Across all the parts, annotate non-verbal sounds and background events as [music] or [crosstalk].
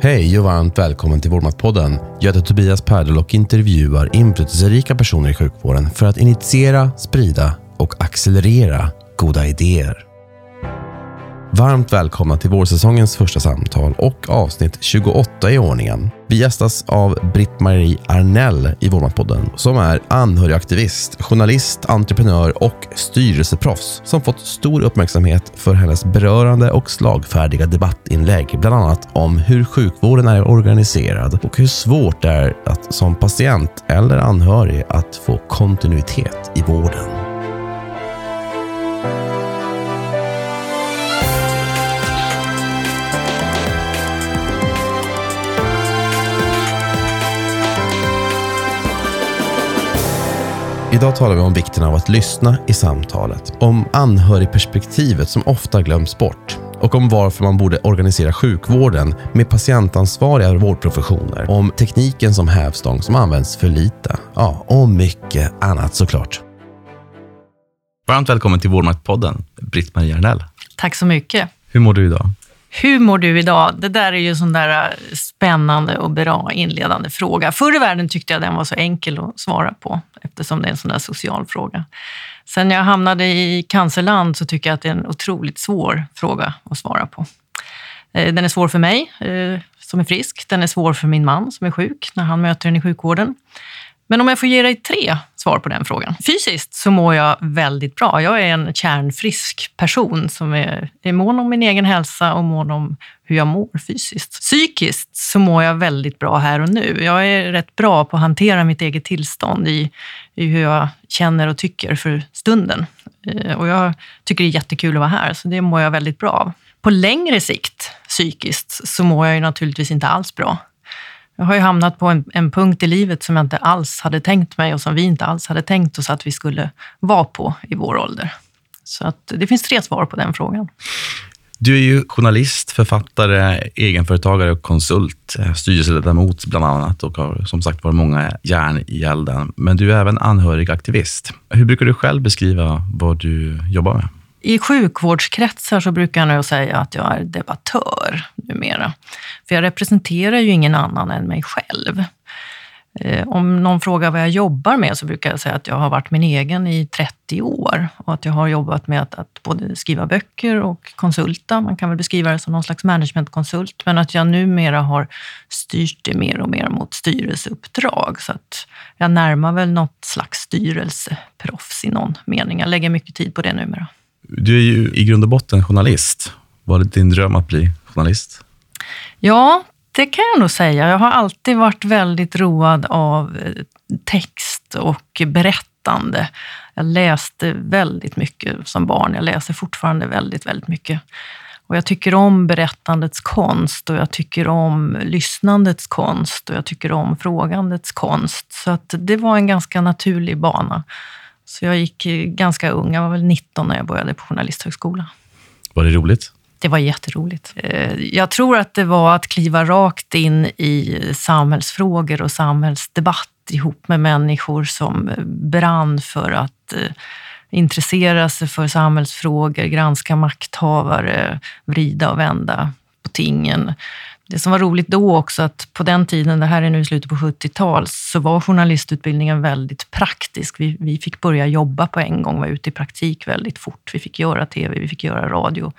Hej och varmt välkommen till Vårdmatpodden. Jag heter Tobias Perdel och intervjuar inflytelserika personer i sjukvården för att initiera, sprida och accelerera goda idéer. Varmt välkomna till vårsäsongens första samtal och avsnitt 28 i ordningen. Vi gästas av Britt-Marie Arnell i Vårdmatpodden som är anhörigaktivist, journalist, entreprenör och styrelseproffs som fått stor uppmärksamhet för hennes berörande och slagfärdiga debattinlägg, bland annat om hur sjukvården är organiserad och hur svårt det är att som patient eller anhörig att få kontinuitet i vården. Idag talar vi om vikten av att lyssna i samtalet, om anhörigperspektivet som ofta glöms bort och om varför man borde organisera sjukvården med patientansvariga vårdprofessioner, om tekniken som hävstång som används för lite, ja, och mycket annat såklart. Varmt välkommen till Vårdmaktpodden, Britt-Marie Arnell. Tack så mycket. Hur mår du idag? Hur mår du idag? Det där är ju en sån där eh, spännande och bra inledande fråga. Förr i världen tyckte jag den var så enkel att svara på eftersom det är en sån där social fråga. Sen jag hamnade i cancerland så tycker jag att det är en otroligt svår fråga att svara på. Eh, den är svår för mig eh, som är frisk. Den är svår för min man som är sjuk när han möter den i sjukvården. Men om jag får ge dig tre svar på den frågan. Fysiskt så mår jag väldigt bra. Jag är en kärnfrisk person som är, är mån om min egen hälsa och mån om hur jag mår fysiskt. Psykiskt så mår jag väldigt bra här och nu. Jag är rätt bra på att hantera mitt eget tillstånd i, i hur jag känner och tycker för stunden. Eh, och jag tycker det är jättekul att vara här, så det mår jag väldigt bra av. På längre sikt psykiskt så mår jag ju naturligtvis inte alls bra. Jag har ju hamnat på en, en, punkt i livet som jag inte alls hade tänkt mig och som vi inte alls hade tänkt oss att vi skulle vara på i vår ålder. Så att det finns tre svar på den frågan. Du är ju journalist, författare, egenföretagare och konsult, eh, styrelseledamot bland annat och har som sagt varit många järn i elden. Men du är även anhörigaktivist. Hur brukar du själv beskriva vad du jobbar med? I sjukvårdskretsar så brukar jag nog säga att jag är debattör numera. För jag representerar ju ingen annan än mig själv. Eh, om någon frågar vad jag jobbar med så brukar jag säga att jag har varit min egen i 30 år och att jag har jobbat med att, att, både skriva böcker och konsulta. Man kan väl beskriva det som någon slags managementkonsult, men att jag numera har styrt det mer och mer mot styrelseuppdrag. Så att jag närmar väl något slags styrelseproffs i någon mening. Jag lägger mycket tid på det numera. Du är ju i grund och botten journalist. Var det din dröm att bli journalist? Ja, det kan jag nog säga. Jag har alltid varit väldigt road av eh, text och berättande. Jag läste väldigt mycket som barn. Jag läser fortfarande väldigt, väldigt mycket. Och jag tycker om berättandets konst och jag tycker om lyssnandets konst och jag tycker om frågandets konst. Så att det var en ganska naturlig bana. Så jag gick ganska ung, jag var väl 19 när jag började på Journalisthögskolan. Var det roligt? Det var jätteroligt. Eh, jag tror att det var att kliva rakt in i samhällsfrågor och samhällsdebatt ihop med människor som brann för att eh, intressera sig för samhällsfrågor, granska makthavare, vrida och vända på tingen det som var roligt då också, att på den tiden, det här är nu slutet på 70-tal, så var journalistutbildningen väldigt praktisk. Vi, vi fick börja jobba på en gång, var ute i praktik väldigt fort. Vi fick göra tv, vi fick göra radio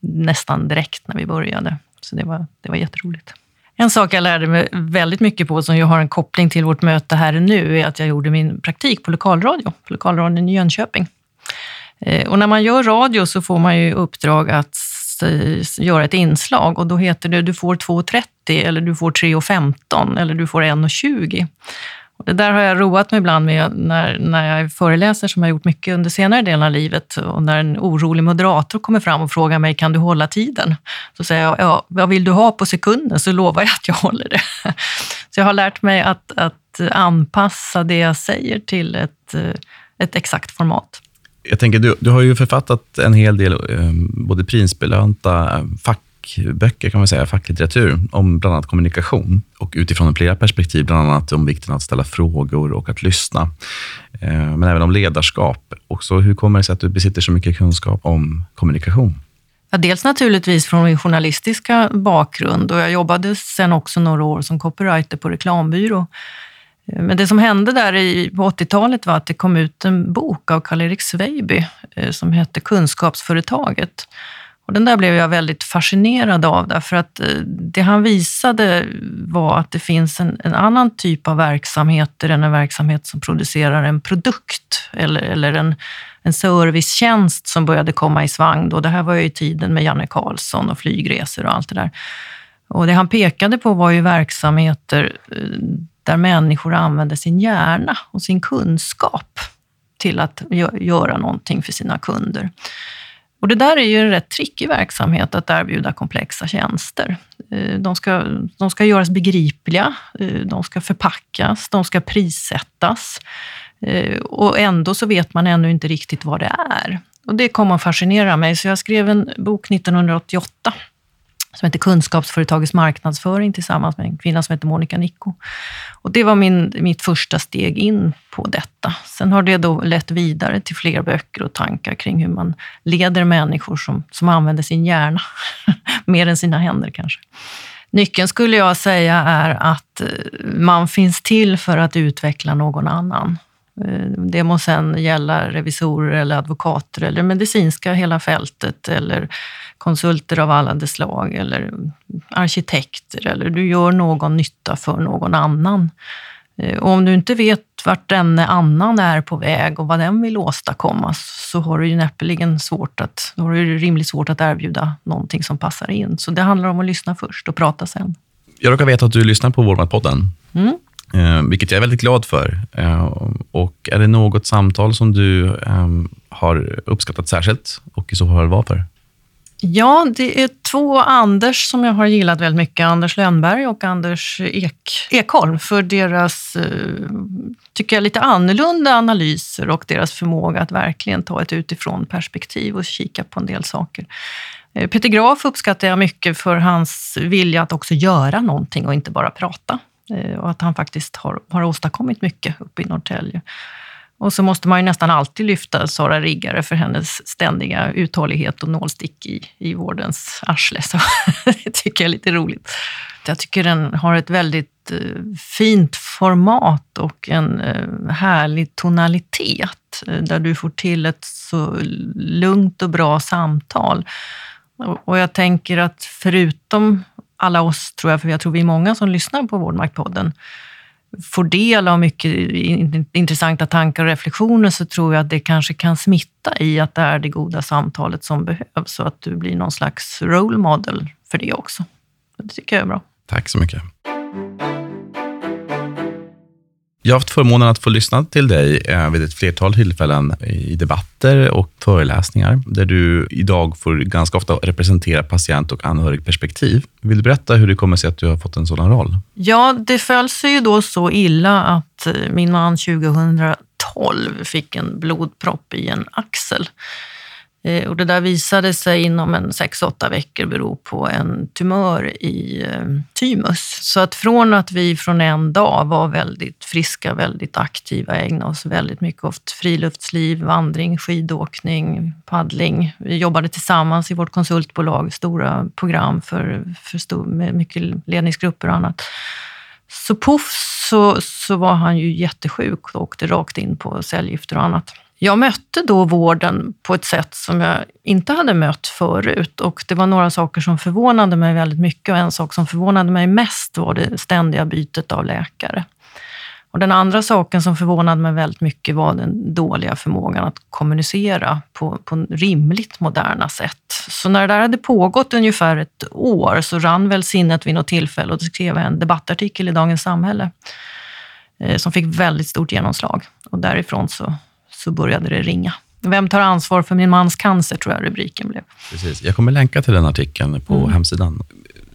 nästan direkt när vi började. Så det var, det var jätteroligt. En sak jag lärde mig väldigt mycket på, som ju har en koppling till vårt möte här nu, är att jag gjorde min praktik på lokalradio, på lokalradion i Jönköping. Eh, och när man gör radio så får man ju uppdrag att Eh, göra ett inslag och då heter det du får 2,30 eller du får 3,15 eller du får 1,20. Det där har jag roat mig ibland med när, när jag föreläser, som jag gjort mycket under senare delen av livet. Och när en orolig moderator kommer fram och frågar mig, kan du hålla tiden? Så säger jag, ja, vad vill du ha på sekunden? Så lovar jag att jag håller det. [laughs] Så jag har lärt mig att, att anpassa det jag säger till ett, eh, ett exakt format. Jag tänker, du, du har ju författat en hel del eh, både prisbelönta ehm, fackböcker, kan man säga, facklitteratur, om bland annat kommunikation och utifrån flera perspektiv, bland annat om vikten att ställa frågor och att lyssna, eh, men även om ledarskap. Också, hur kommer det sig att du besitter så mycket kunskap om kommunikation? Ja, dels naturligtvis från min journalistiska bakgrund och jag jobbade sen också några år som copywriter på reklambyrå. Men det som hände där i, på 80-talet var att det kom ut en bok av Karl-Erik Sveiby eh, som hette Kunskapsföretaget. Och den där blev jag väldigt fascinerad av därför att eh, det han visade var att det finns en, en, annan typ av verksamheter än en verksamhet som producerar en produkt eller, eller en, en servicetjänst som började komma i svang. Då. Det här var ju i tiden med Janne Karlsson och flygresor och allt det där. Och det han pekade på var ju verksamheter eh, där människor använder sin hjärna och sin kunskap till att göra någonting för sina kunder. Och det där är ju en rätt trickig verksamhet, att erbjuda komplexa tjänster. Eh, de ska, de ska göras begripliga, eh, de ska förpackas, de ska prissättas. Eh, och ändå så vet man ännu inte riktigt vad det är. Och det kom att fascinera mig, så jag skrev en bok 1988 som heter Kunskapsföretagets marknadsföring tillsammans med en kvinna som heter Monica Nicco. Och det var min, mitt första steg in på detta. Sen har det då lett vidare till fler böcker och tankar kring hur man leder människor som, som använder sin hjärna, [laughs] mer än sina händer kanske. Nyckeln skulle jag säga är att eh, man finns till för att utveckla någon annan. Eh, det må sen gälla revisorer eller advokater eller medicinska hela fältet eller konsulter av alla de slag eller arkitekter eller du gör någon nytta för någon annan. Eh, och om du inte vet vart denne annan är på väg och vad den vill åstadkomma så har du ju näppeligen svårt att, då har du rimligt svårt att erbjuda någonting som passar in. Så det handlar om att lyssna först och prata sen. Jag råkar veta att du lyssnar på Vårdmatpodden. Mm. Eh, vilket jag är väldigt glad för. Eh, och Är det något samtal som du ehm, har uppskattat särskilt och i så fall varför? Ja, det är två Anders som jag har gillat väldigt mycket. Anders Lönnberg och Anders Ek, Ekholm för deras, eh, tycker jag, lite annorlunda analyser och deras förmåga att verkligen ta ett utifrån perspektiv och kika på en del saker. Eh, Peter Graf uppskattar jag mycket för hans vilja att också göra någonting och inte bara prata. Eh, och att han faktiskt har, har åstadkommit mycket uppe i Norrtälje. Och så måste man ju nästan alltid lyfta Sara Riggare för hennes ständiga uthållighet och nålstick i, i vårdens arsle. Så [laughs] det tycker jag är lite roligt. Jag tycker den har ett väldigt eh, fint format och en eh, härlig tonalitet där du får till ett så lugnt och bra samtal. Och jag tänker att förutom alla oss, tror jag, för jag tror vi är många som lyssnar på Vårdmaktpodden, får del av mycket intressanta tankar och reflektioner så tror jag att det kanske kan smitta i att det är det goda samtalet som behövs så att du blir någon slags role model för det också. Det tycker jag är bra. Tack så mycket. Jag har haft förmånen att få lyssna till dig eh, vid ett flertal tillfällen i debatter och föreläsningar, där du idag får ganska ofta representera patient och anhörigperspektiv. Vill du berätta hur det kommer sig att du har fått en sådan roll? Ja, det föll sig ju då så illa att eh, min man 2012 fick en blodpropp i en axel. Eh, och det där visade sig inom en 6-8 veckor bero på en tumör i eh, thymus. Så att från att vi från en dag var väldigt friska, väldigt aktiva, ägnade oss väldigt mycket åt friluftsliv, vandring, skidåkning, paddling. Vi jobbade tillsammans i vårt konsultbolag, stora program för, för stor, med mycket ledningsgrupper och annat. Så poff så, så var han ju jättesjuk och åkte rakt in på cellgifter och annat. Jag mötte då vården på ett sätt som jag inte hade mött förut och det var några saker som förvånade mig väldigt mycket och en sak som förvånade mig mest var det ständiga bytet av läkare. Och den andra saken som förvånade mig väldigt mycket var den dåliga förmågan att kommunicera på, på rimligt moderna sätt. Så när det där hade pågått ungefär ett år så rann väl sinnet vid något tillfälle och då skrev jag en debattartikel i Dagens Samhälle eh, som fick väldigt stort genomslag. Och därifrån så så började det ringa. Vem tar ansvar för min mans cancer, tror jag rubriken blev. Precis. Jag kommer länka till den artikeln på mm. hemsidan.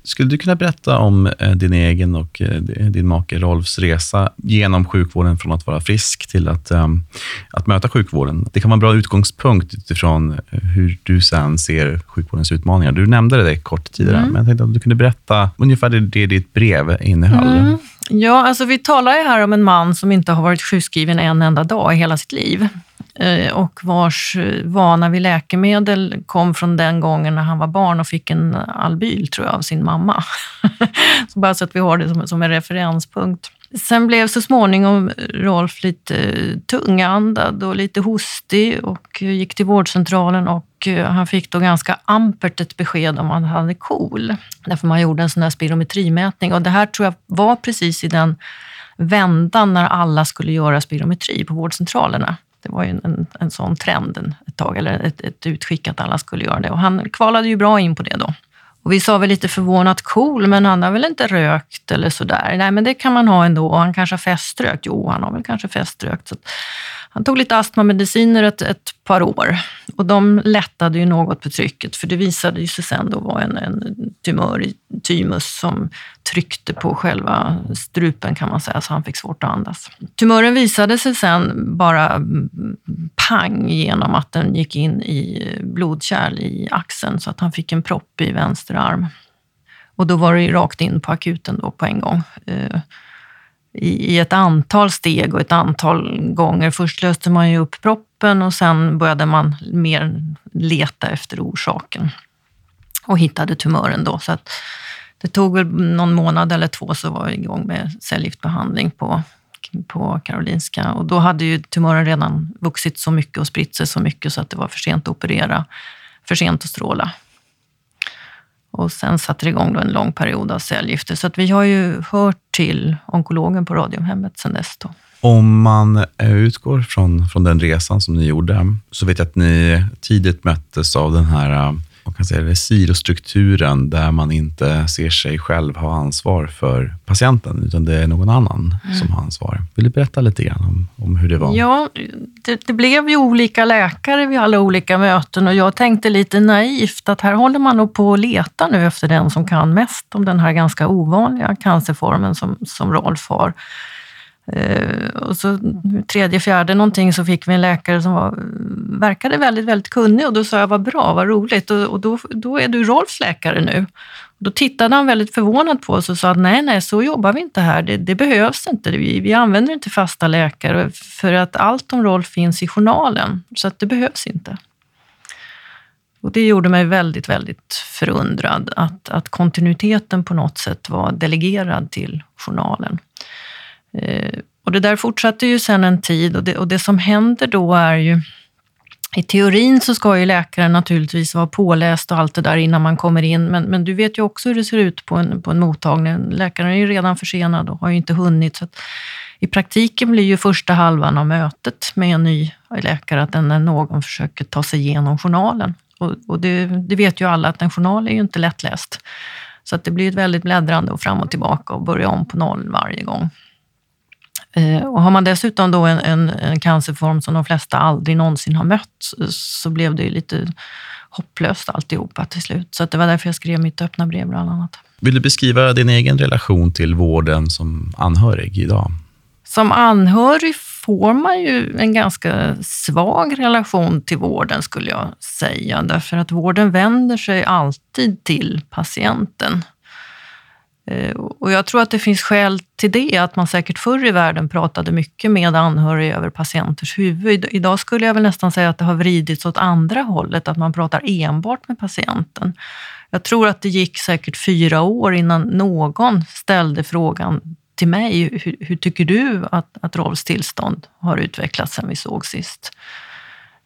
Skulle du kunna berätta om eh, din egen och eh, din make Rolfs resa genom sjukvården från att vara frisk till att, um, att möta sjukvården? Det kan vara en bra utgångspunkt utifrån eh, hur du sen ser sjukvårdens utmaningar. Du nämnde det kort tidigare, mm. men jag tänkte att du kunde berätta ungefär det, det ditt brev innehöll. Mm. Ja, alltså vi talar ju här om en man som inte har varit sjukskriven en enda dag i hela sitt liv. Eh, och vars eh, vana vid läkemedel kom från den gången när han var barn och fick en Albyl, tror jag, av sin mamma. [laughs] så bara så att vi har det som, som en referenspunkt. Sen blev så småningom Rolf lite eh, tungandad och lite hostig och gick till vårdcentralen och Eh, han fick då ganska ampert ett besked om att han hade KOL. Därför man gjorde en sån där spirometrimätning och det här tror jag var precis i den vändan när alla skulle göra spirometri på vårdcentralerna. Det var ju en, en, en sån trend ett tag, eller ett, ett utskick att alla skulle göra det. Och han kvalade ju bra in på det då. Och vi sa väl lite förvånat cool, men han har väl inte rökt eller sådär. Nej, men det kan man ha ändå. Och han kanske har feströkt. Jo, han har väl kanske feströkt. Så han tog lite astmamediciner ett, ett par år och de lättade ju något på trycket, för det visade sig sen då vara en, en tumör i thymus som tryckte på själva strupen kan man säga, så han fick svårt att andas. Tumören visade sig sen bara pang genom att den gick in i blodkärl i axeln så att han fick en propp i vänster arm. Och då var det rakt in på akuten då på en gång. Eh, i, ett antal steg och ett antal gånger. Först löste man ju upp proppen och sen började man mer leta efter orsaken och hittade tumören då. Så att det tog väl någon månad eller två så var vi igång med cellgiftbehandling på, på Karolinska. Och då hade ju tumören redan vuxit så mycket och spritt sig så mycket så att det var för sent att operera, för sent att stråla. Och sen satte det igång då en lång period av cellgifter. Så att vi har ju hört till onkologen på Radiumhemmet sen dess. Då. Om man eh, utgår från, från den resan som ni gjorde, så vet jag att ni tidigt möttes av den här eh, man kan säga det, silostrukturen där man inte ser sig själv ha ansvar för patienten, utan det är någon annan mm. som har ansvar. Vill du berätta lite grann om, om hur det var? Ja, det, det, blev ju olika läkare vid alla olika möten och jag tänkte lite naivt att här håller man nog på att leta nu efter den som kan mest om den här ganska ovanliga cancerformen som, som Rolf har. Eh, och så tredje, fjärde någonting så fick vi en läkare som var, verkade väldigt, väldigt kunnig och då sa jag vad bra, vad roligt och, och då, då är du Rolfs läkare nu. Då tittade han väldigt förvånad på oss och sa att nej, nej, så jobbar vi inte här. Det, det behövs inte. Vi, vi använder inte fasta läkare för att allt om Rolf finns i journalen, så att det behövs inte. Och det gjorde mig väldigt, väldigt förundrad att, att kontinuiteten på något sätt var delegerad till journalen. Eh, och det där fortsatte ju sen en tid och det, och det som händer då är ju i teorin så ska ju läkaren naturligtvis vara påläst och allt det där innan man kommer in, men, men du vet ju också hur det ser ut på en, på en mottagning. Läkaren är ju redan försenad och har ju inte hunnit. Så I praktiken blir ju första halvan av mötet med en ny läkare att den när någon försöker ta sig igenom journalen. Och, och det, det, vet ju alla att en journal är ju inte lättläst. Så att det blir ett väldigt bläddrande och fram och tillbaka och börja om på noll varje gång. Eh, och har man dessutom då en, en, en, cancerform som de flesta aldrig någonsin har mött så blev det ju lite hopplöst alltihopa till slut. Så det var därför jag skrev mitt öppna brev bland annat. Vill du beskriva din egen relation till vården som anhörig idag? Som anhörig får man ju en ganska svag relation till vården skulle jag säga. Därför att vården vänder sig alltid till patienten. Eh, och jag tror att det finns skäl till det, att man säkert förr i världen pratade mycket med anhöriga över patienters huvud. Idag skulle jag väl nästan säga att det har vridits åt andra hållet, att man pratar enbart med patienten. Jag tror att det gick säkert fyra år innan någon ställde frågan till mig, hur, hur tycker du att, att Rolfs tillstånd har utvecklats sen vi såg sist?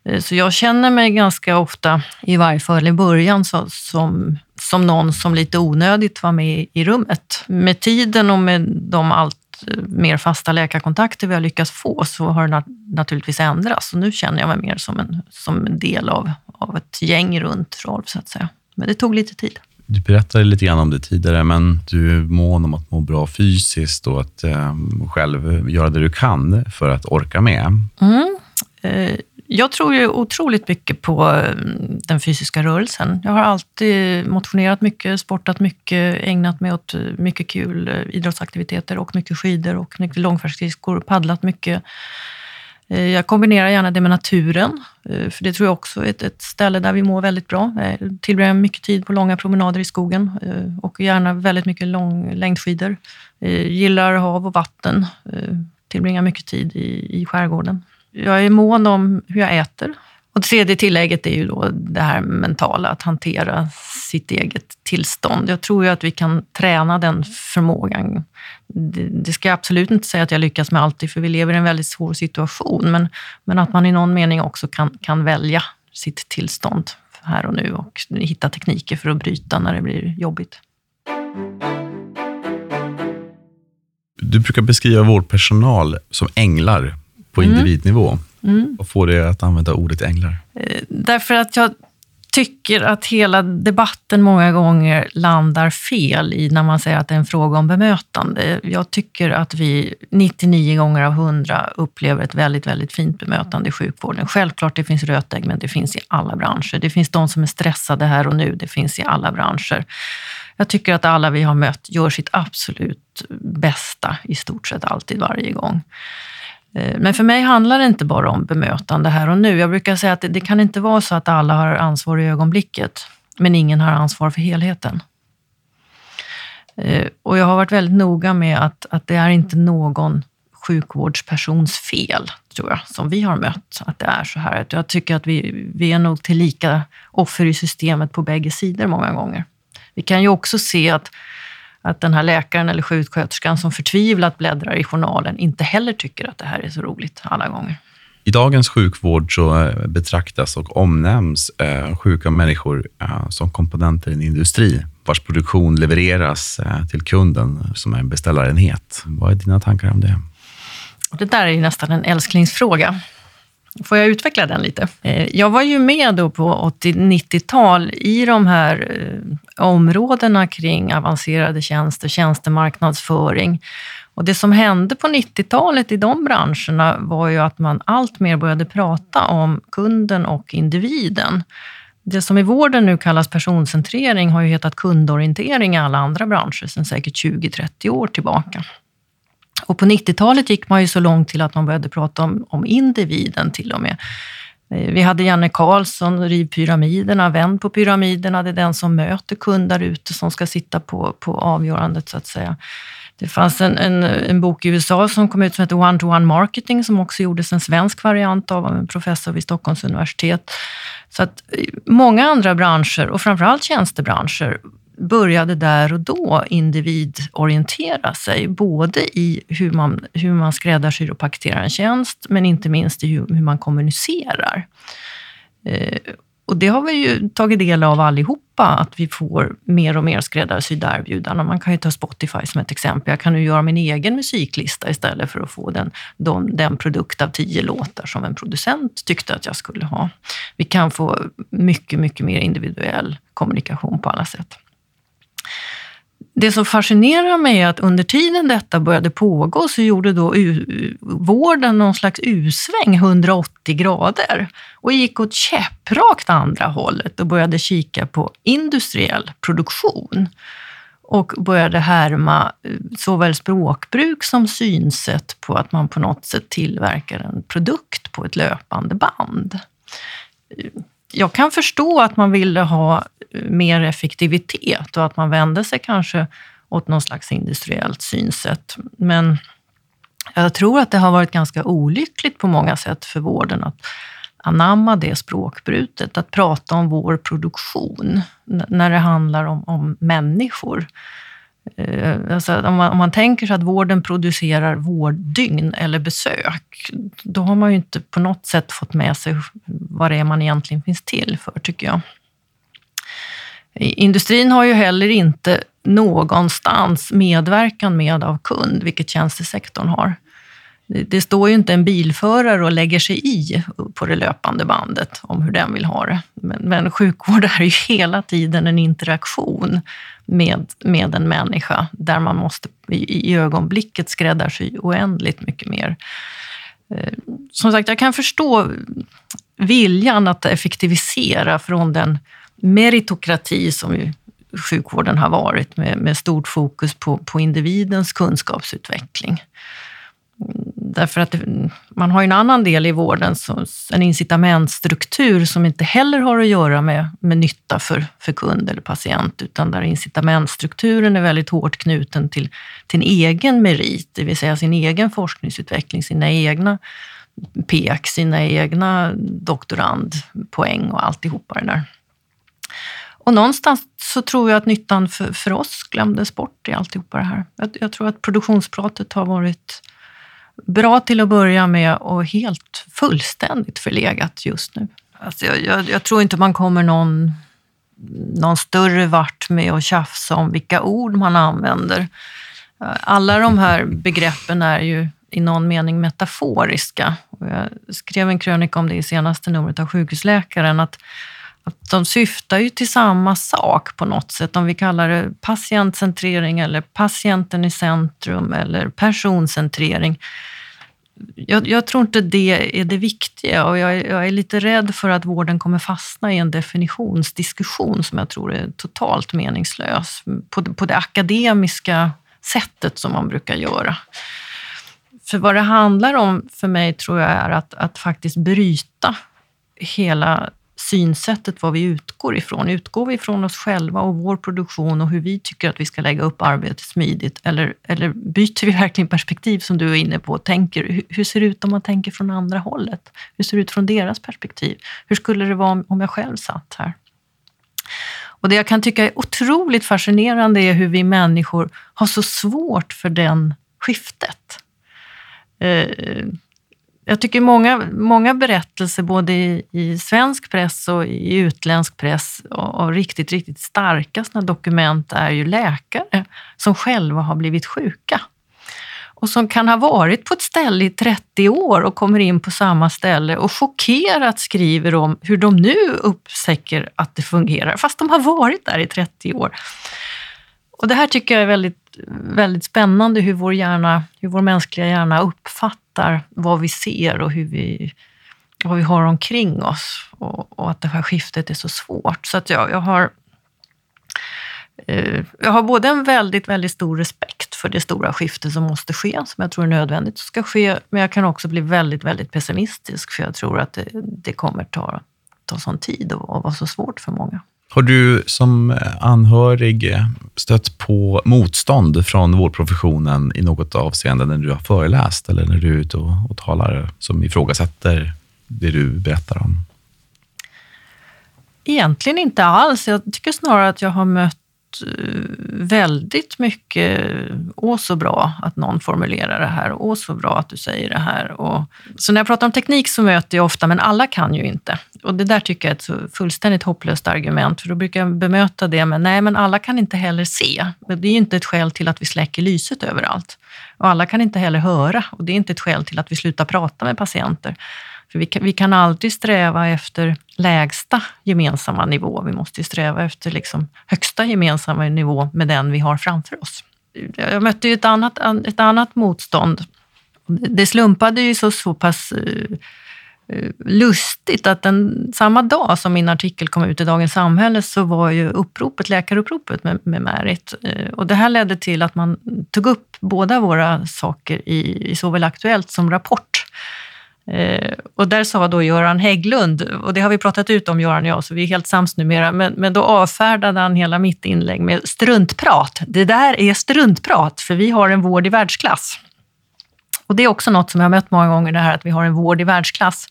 Eh, så jag känner mig ganska ofta, i varje fall i början, så, som, som någon som lite onödigt var med i rummet. Med tiden och med de allt eh, mer fasta läkarkontakter vi har lyckats få så har det naturligtvis ändrats. Och nu känner jag mig mer som en, som en del av, av ett gäng runt Rolf, så att säga. Men det tog lite tid. Du berättade lite grann om det tidigare, men du är mån om att må bra fysiskt och att eh, själv göra det du kan för att orka med. Mm. Eh, jag tror ju otroligt mycket på eh, den fysiska rörelsen. Jag har alltid motionerat mycket, sportat mycket, ägnat mig åt eh, mycket kul eh, idrottsaktiviteter och mycket skidor och mycket långfärdsskridskor, paddlat mycket. Jag kombinerar gärna det med naturen, för det tror jag också är ett, ett ställe där vi mår väldigt bra. Jag tillbringar mycket tid på långa promenader i skogen och gärna väldigt mycket lång, längdskidor. Gillar hav och vatten, tillbringar mycket tid i, i skärgården jag är mån om hur jag äter. Och det tredje tillägget är ju då det här mentala, att hantera sitt eget tillstånd. Jag tror ju att vi kan träna den förmågan. Det, det ska jag absolut inte säga att jag lyckas med alltid, för vi lever i en väldigt svår situation. Men, men att man i någon mening också kan, kan välja sitt tillstånd här och nu och hitta tekniker för att bryta när det blir jobbigt. Du brukar beskriva vårdpersonal som änglar på mm. individnivå. Mm. Vad får det att använda ordet änglar? Eh, därför att jag tycker att hela debatten många gånger landar fel i när man säger att det är en fråga om bemötande. Jag tycker att vi 99 gånger av 100 upplever ett väldigt, väldigt fint bemötande i sjukvården. Självklart det finns rötägg, men det finns i alla branscher. Det finns de som är stressade här och nu. Det finns i alla branscher. Jag tycker att alla vi har mött gör sitt absolut bästa i stort sett alltid, varje gång. Eh, men för mig handlar det inte bara om bemötande här och nu. Jag brukar säga att det, det, kan inte vara så att alla har ansvar i ögonblicket, men ingen har ansvar för helheten. Eh, och jag har varit väldigt noga med att, att det är inte någon sjukvårdspersons fel, tror jag, som vi har mött, att det är så här. Jag tycker att vi, vi är nog till lika offer i systemet på bägge sidor många gånger. Vi kan ju också se att att den här läkaren eller sjuksköterskan som förtvivlat bläddrar i journalen inte heller tycker att det här är så roligt alla gånger. I dagens sjukvård så eh, betraktas och omnämns eh, sjuka människor eh, som komponenter i en industri vars produktion levereras till kunden som en beställarenhet. Vad är dina tankar om det? Det där är ju nästan en älsklingsfråga. Får jag utveckla den lite? Eh, jag var ju med då på 80-90-tal i de här eh, områdena kring avancerade tjänster, tjänstemarknadsföring. Och det som hände på 90-talet i de branscherna var ju att man allt mer började prata om kunden och individen. Det som i vården nu kallas personcentrering har ju hetat kundorientering i alla andra branscher sedan säkert 20-30 år tillbaka. Och på 90-talet gick man ju så långt till att man började prata om, om individen till och med. Eh, vi hade Janne Karlsson, Riv pyramiderna, Vänd på pyramiderna. Det är den som möter kunder ute som ska sitta på, på avgörandet så att säga. Det fanns en, en, en, bok i USA som kom ut som heter One-to-One Marketing som också gjordes en svensk variant av en professor vid Stockholms universitet. Så att eh, många andra branscher och framförallt tjänstebranscher började där och då individorientera sig, både i hur man, hur man skräddarsyr och paketerar en tjänst, men inte minst i hur, hur man kommunicerar. Eh, och det har vi ju tagit del av allihopa, att vi får mer och mer skräddarsydda erbjudanden. Man kan ju ta Spotify som ett exempel. Jag kan nu göra min egen musiklista istället för att få den, den, den produkt av tio låtar som en producent tyckte att jag skulle ha. Vi kan få mycket, mycket mer individuell kommunikation på alla sätt. Det som fascinerar mig är att under tiden detta började pågå så gjorde då vården någon slags U-sväng 180 grader och gick åt käpprakt andra hållet och började kika på industriell produktion och började härma eh, såväl språkbruk som synsätt på att man på något sätt tillverkar en produkt på ett löpande band jag kan förstå att man ville ha eh, mer effektivitet och att man vände sig kanske åt någon slags industriellt synsätt. Men jag tror att det har varit ganska olyckligt på många sätt för vården att anamma det språkbrutet, att prata om vår produktion när det handlar om, om människor. Eh, alltså om, man, om man tänker sig att vården producerar vårddygn eller besök, då har man ju inte på något sätt fått med sig vad det är man egentligen finns till för, tycker jag. Industrin har ju heller inte någonstans medverkan med av kund, vilket tjänstesektorn har. Det står ju inte en bilförare och lägger sig i på det löpande bandet om hur den vill ha det. Men, men sjukvård [laughs] är ju hela tiden en interaktion med, med en människa där man måste i, i ögonblicket skräddarsy oändligt mycket mer. Eh, som sagt, jag kan förstå viljan att effektivisera från den meritokrati som ju sjukvården har varit med, med stort fokus på, på individens kunskapsutveckling. Därför att man har en annan del i vården, en incitamentstruktur som inte heller har att göra med, med nytta för, för kund eller patient, utan där incitamentstrukturen är väldigt hårt knuten till, till en egen merit, det vill säga sin egen forskningsutveckling, sina egna PEK, sina egna doktorandpoäng och alltihopa det där. Och någonstans så tror jag att nyttan för, för oss glömdes bort i alltihopa det här. Jag, jag tror att produktionspratet har varit bra till att börja med och helt fullständigt förlegat just nu. Alltså jag, jag, jag, tror inte man kommer någon, någon större vart med att tjafsa om vilka ord man använder. Alla de här begreppen är ju i någon mening metaforiska. Jag skrev en krönika om det i senaste numret av Sjukhusläkaren, att, att de syftar ju till samma sak på något sätt. Om vi kallar det patientcentrering eller patienten i centrum eller personcentrering. Jag, jag, tror inte det är det viktiga och jag, jag, är lite rädd för att vården kommer fastna i en definitionsdiskussion som jag tror är totalt meningslös på, på det akademiska sättet som man brukar göra. För vad det handlar om för mig tror jag är att, att faktiskt bryta hela synsättet, vad vi utgår ifrån. Utgår vi ifrån oss själva och vår produktion och hur vi tycker att vi ska lägga upp arbetet smidigt? Eller, eller byter vi verkligen perspektiv som du är inne på? Tänker, hur, hur ser det ut om man tänker från andra hållet? Hur ser det ut från deras perspektiv? Hur skulle det vara om jag själv satt här? Och det jag kan tycka är otroligt fascinerande är hur vi människor har så svårt för den skiftet. Eh, jag tycker många, många berättelser, både i, i svensk press och i utländsk press, och, riktigt, riktigt starka såna dokument är ju läkare som själva har blivit sjuka och som kan ha varit på ett ställe i 30 år och kommer in på samma ställe och chockerat skriver om hur de nu upptäcker att det fungerar, fast de har varit där i 30 år. Och det här tycker jag är väldigt, Eh, väldigt spännande, hur vår, hjärna, hur vår mänskliga hjärna uppfattar vad vi ser och hur vi, vad vi har omkring oss och, och att det här skiftet är så svårt. Så att jag, jag har eh, jag har både en väldigt, väldigt stor respekt för det stora skifte som måste ske, som jag tror är nödvändigt ska ske, men jag kan också bli väldigt, väldigt pessimistisk, för jag tror att det, det kommer ta, ta sån tid och, och vara så svårt för många. Har du som eh, anhörig eh, stött på motstånd från vårdprofessionen i något avseende när du har föreläst eller när du är ute och, och talar som ifrågasätter det du berättar om? Egentligen inte alls. Jag tycker snarare att jag har mött Eh, väldigt mycket, åh så bra att någon formulerar det här, åh så bra att du säger det här. Och, så när jag pratar om teknik så möter jag ofta, men alla kan ju inte. Och det där tycker jag är ett så fullständigt hopplöst argument, för då brukar jag bemöta det med, nej men alla kan inte heller se. Det är ju inte ett skäl till att vi släcker lyset överallt. Och alla kan inte heller höra, och det är inte ett skäl till att vi slutar prata med patienter. För vi kan, vi kan aldrig sträva efter lägsta gemensamma nivå. Vi måste sträva efter liksom högsta gemensamma nivå med den vi har framför oss. Jag mötte ju ett annat, ett annat motstånd. Det slumpade ju så, så pass eh, eh, lustigt att den, samma dag som min artikel kom ut i Dagens Samhälle så var ju uppropet, läkaruppropet med, med Märit. Eh, och det här ledde till att man tog upp båda våra saker i, i såväl Aktuellt som Rapport Eh, och där sa då Göran Hägglund, och det har vi pratat ut om Göran och jag, så vi är helt sams numera, men, men då avfärdade han hela mitt inlägg med struntprat. Det där är struntprat, för vi har en vård i världsklass. Och det är också något som jag har mött många gånger, det här att vi har en vård i världsklass.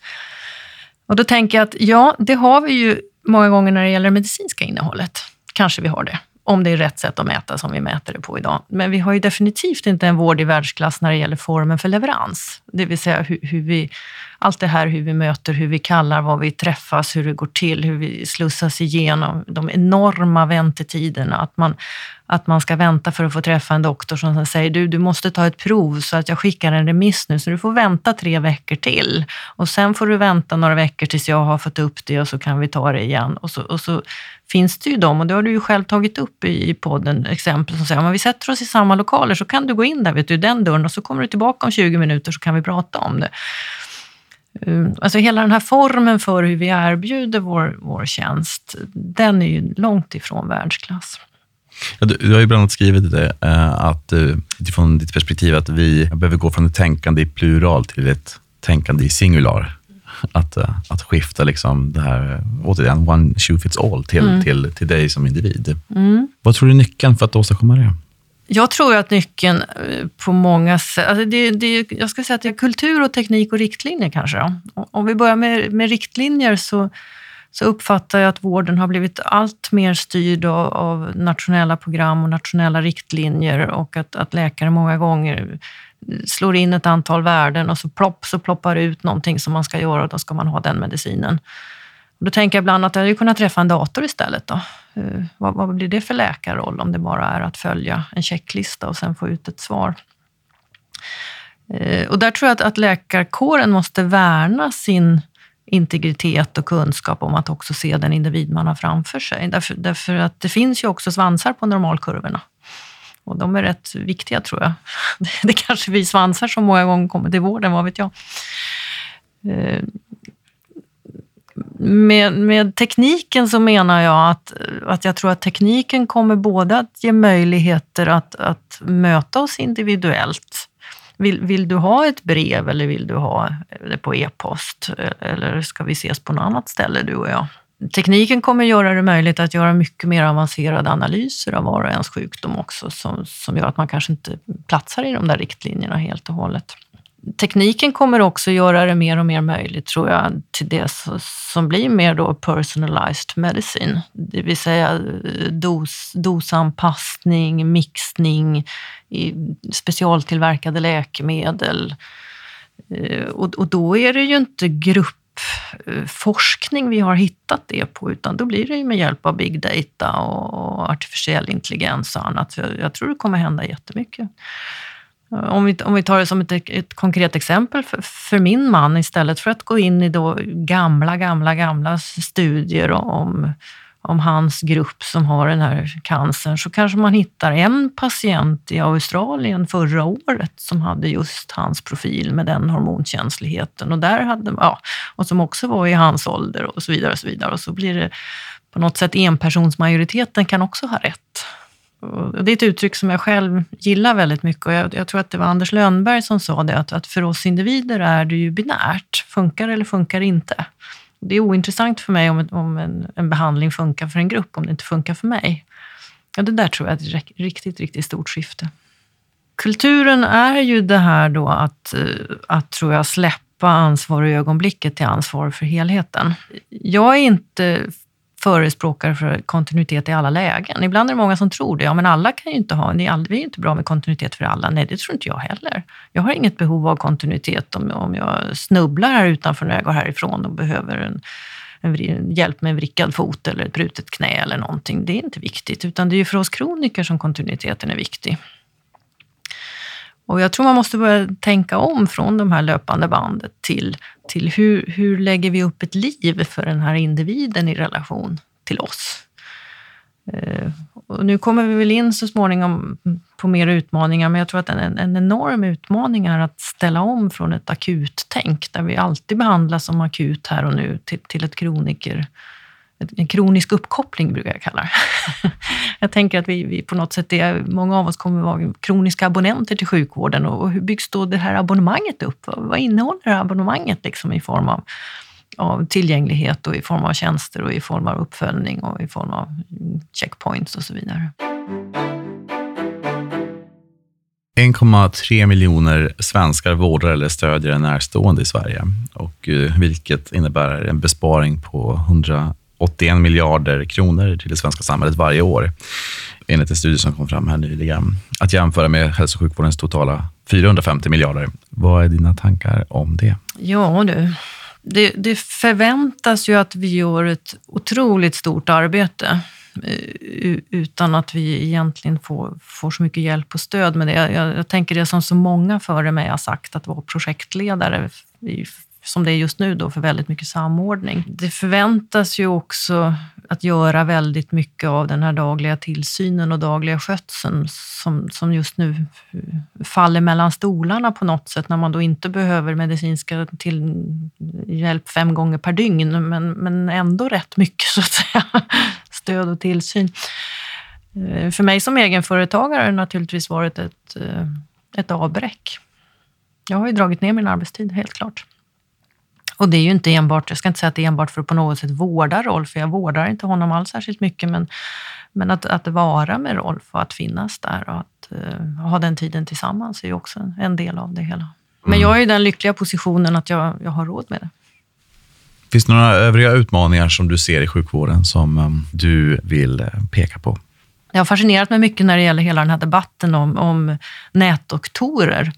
Och då tänker jag att ja, det har vi ju många gånger när det gäller det medicinska innehållet. Kanske vi har det om det är rätt sätt att mäta som vi mäter det på idag. Men vi har ju definitivt inte en vård i världsklass när det gäller formen för leverans. Det vill säga hur, hur vi, allt det här hur vi möter, hur vi kallar, var vi träffas, hur det går till, hur vi slussas igenom de enorma väntetiderna. Att man, att man ska vänta för att få träffa en doktor som säger du, du måste ta ett prov så att jag skickar en remiss nu, så du får vänta tre veckor till. Och sen får du vänta några veckor tills jag har fått upp det och så kan vi ta det igen. Och så, och så finns det ju de, och det har du ju själv tagit upp i podden, exempel som säger om vi sätter oss i samma lokaler så kan du gå in där, vet du, den dörren och så kommer du tillbaka om 20 minuter så kan vi prata om det. Ehm, alltså hela den här formen för hur vi erbjuder vår, vår tjänst, den är ju långt ifrån världsklass. Ja, du, du, har ju bland annat skrivit det, eh, att eh, utifrån ditt perspektiv att vi behöver gå från ett tänkande i plural till ett tänkande i singular att, eh, att skifta liksom det här, återigen, one shoe fits all till, mm. till, till dig som individ. Mm. Vad tror du är nyckeln för att åstadkomma det? Jag tror att nyckeln eh, på många sätt... Alltså det, det, jag ska säga att det är kultur och teknik och riktlinjer kanske. Om vi börjar med, med riktlinjer så, så uppfattar jag att vården har blivit allt mer styrd av, av nationella program och nationella riktlinjer och att, att läkare många gånger slår in ett antal värden och så plopp så ploppar det ut någonting som man ska göra och då ska man ha den medicinen. Då tänker jag ibland att jag hade kunnat träffa en dator istället. Då. Eh, vad, vad, blir det för läkarroll om det bara är att följa en checklista och sen få ut ett svar? Eh, och där tror jag att, att läkarkåren måste värna sin integritet och kunskap om att också se den individ man har framför sig. Därför, därför att det finns ju också svansar på normalkurvorna. Och de är rätt viktiga tror jag. [laughs] Det är kanske vi svansar som många gånger kommer till vården, vad vet jag. Eh, med, med tekniken så menar jag att, att jag tror att tekniken kommer både att ge möjligheter att, att möta oss individuellt. Vill, vill du ha ett brev eller vill du ha det på e-post? E- eller ska vi ses på något annat ställe, du och jag? Tekniken kommer göra det möjligt att göra mycket mer avancerade analyser av var och ens sjukdom också, som, som gör att man kanske inte platsar i de där riktlinjerna helt och hållet tekniken kommer också göra det mer och mer möjligt, tror jag, till det som blir mer då personalized medicine. Det vill säga eh, dos, dosanpassning, mixning, specialtillverkade läkemedel. Eh, och, och då är det ju inte forskning vi har hittat det på, utan då blir det ju med hjälp av big data och artificiell intelligens och annat. Jag, jag tror det kommer hända jättemycket. Eh, om vi, om vi tar det som ett, ett konkret exempel för, för, min man, istället för att gå in i då gamla, gamla, gamla studier om, om hans grupp som har den här cancern, så kanske man hittar en patient i Australien förra året som hade just hans profil med den hormonkänsligheten och, där hade, ja, och som också var i hans ålder och så vidare. Och så vidare. Och så blir det på något sätt enpersonsmajoriteten kan också ha rätt. Och det är ett uttryck som jag själv gillar väldigt mycket och jag, jag tror att det var Anders Lönnberg som sa det, att, att, för oss individer är det ju binärt. Funkar eller funkar inte. Det är ointressant för mig om, om en, en, behandling funkar för en grupp, om det inte funkar för mig. Ja, det där tror jag är ett riktigt, riktigt stort skifte. Kulturen är ju det här då att, eh, att tror jag, släppa ansvar i ögonblicket till ansvar för helheten. Jag är inte förespråkare för kontinuitet i alla lägen. Ibland är det många som tror det. Ja, men alla kan ju inte ha, det är inte bra med kontinuitet för alla. Nej, det tror inte jag heller. Jag har inget behov av kontinuitet om, om jag snubblar här utanför när jag går härifrån och behöver en, en hjälp med en vrickad fot eller ett brutet knä eller någonting. Det är inte viktigt, utan det är ju för oss kroniker som kontinuiteten är viktig. Och jag tror man måste börja tänka om från de här löpande bandet till, till hur, hur lägger vi upp ett liv för den här individen i relation till oss? Eh, och nu kommer vi väl in så småningom på mer utmaningar, men jag tror att en, en enorm utmaning är att ställa om från ett akuttänk, där vi alltid behandlas som akut här och nu, till, till ett kroniker en kronisk uppkoppling brukar jag kalla det. [laughs] jag tänker att vi, vi, på något sätt är, många av oss kommer vara kroniska abonnenter till sjukvården och hur byggs då det här abonnemanget upp? Vad innehåller det här abonnemanget liksom i form av, av tillgänglighet och i form av tjänster och i form av uppföljning och i form av checkpoints och så vidare. 1,3 miljoner svenskar vårdar eller stödjer en närstående i Sverige, och, eh, vilket innebär en besparing på 100 81 miljarder kronor till det svenska samhället varje år, enligt en studie som kom fram här nyligen. Att jämföra med hälso och sjukvårdens totala 450 miljarder. Vad är dina tankar om det? Ja du, det, det förväntas ju att vi gör ett otroligt stort arbete eh, utan att vi egentligen får, får så mycket hjälp och stöd med det. Jag, jag tänker det som så många före mig har sagt, att vara projektledare som det är just nu då, för väldigt mycket samordning. Det förväntas ju också att göra väldigt mycket av den här dagliga tillsynen och dagliga skötseln som, som just nu faller mellan stolarna på något sätt när man då inte behöver medicinska till hjälp fem gånger per dygn, men, men ändå rätt mycket så att säga, [laughs] stöd och tillsyn. Eh, för mig som egenföretagare har det naturligtvis varit ett, eh, ett avbräck. Jag har ju dragit ner min arbetstid, helt klart. Och det är ju inte enbart, jag ska inte säga att det är enbart för att på något sätt vårda Rolf, för jag vårdar inte honom alls särskilt mycket, men, men att, att vara med Rolf och att finnas där och att uh, ha den tiden tillsammans är ju också en, en del av det hela. Men jag är i den lyckliga positionen att jag, jag har råd med det. Finns det några övriga utmaningar som du ser i sjukvården som um, du vill uh, peka på? Jag har fascinerat mig mycket när det gäller hela den här debatten om, om nätdoktorer.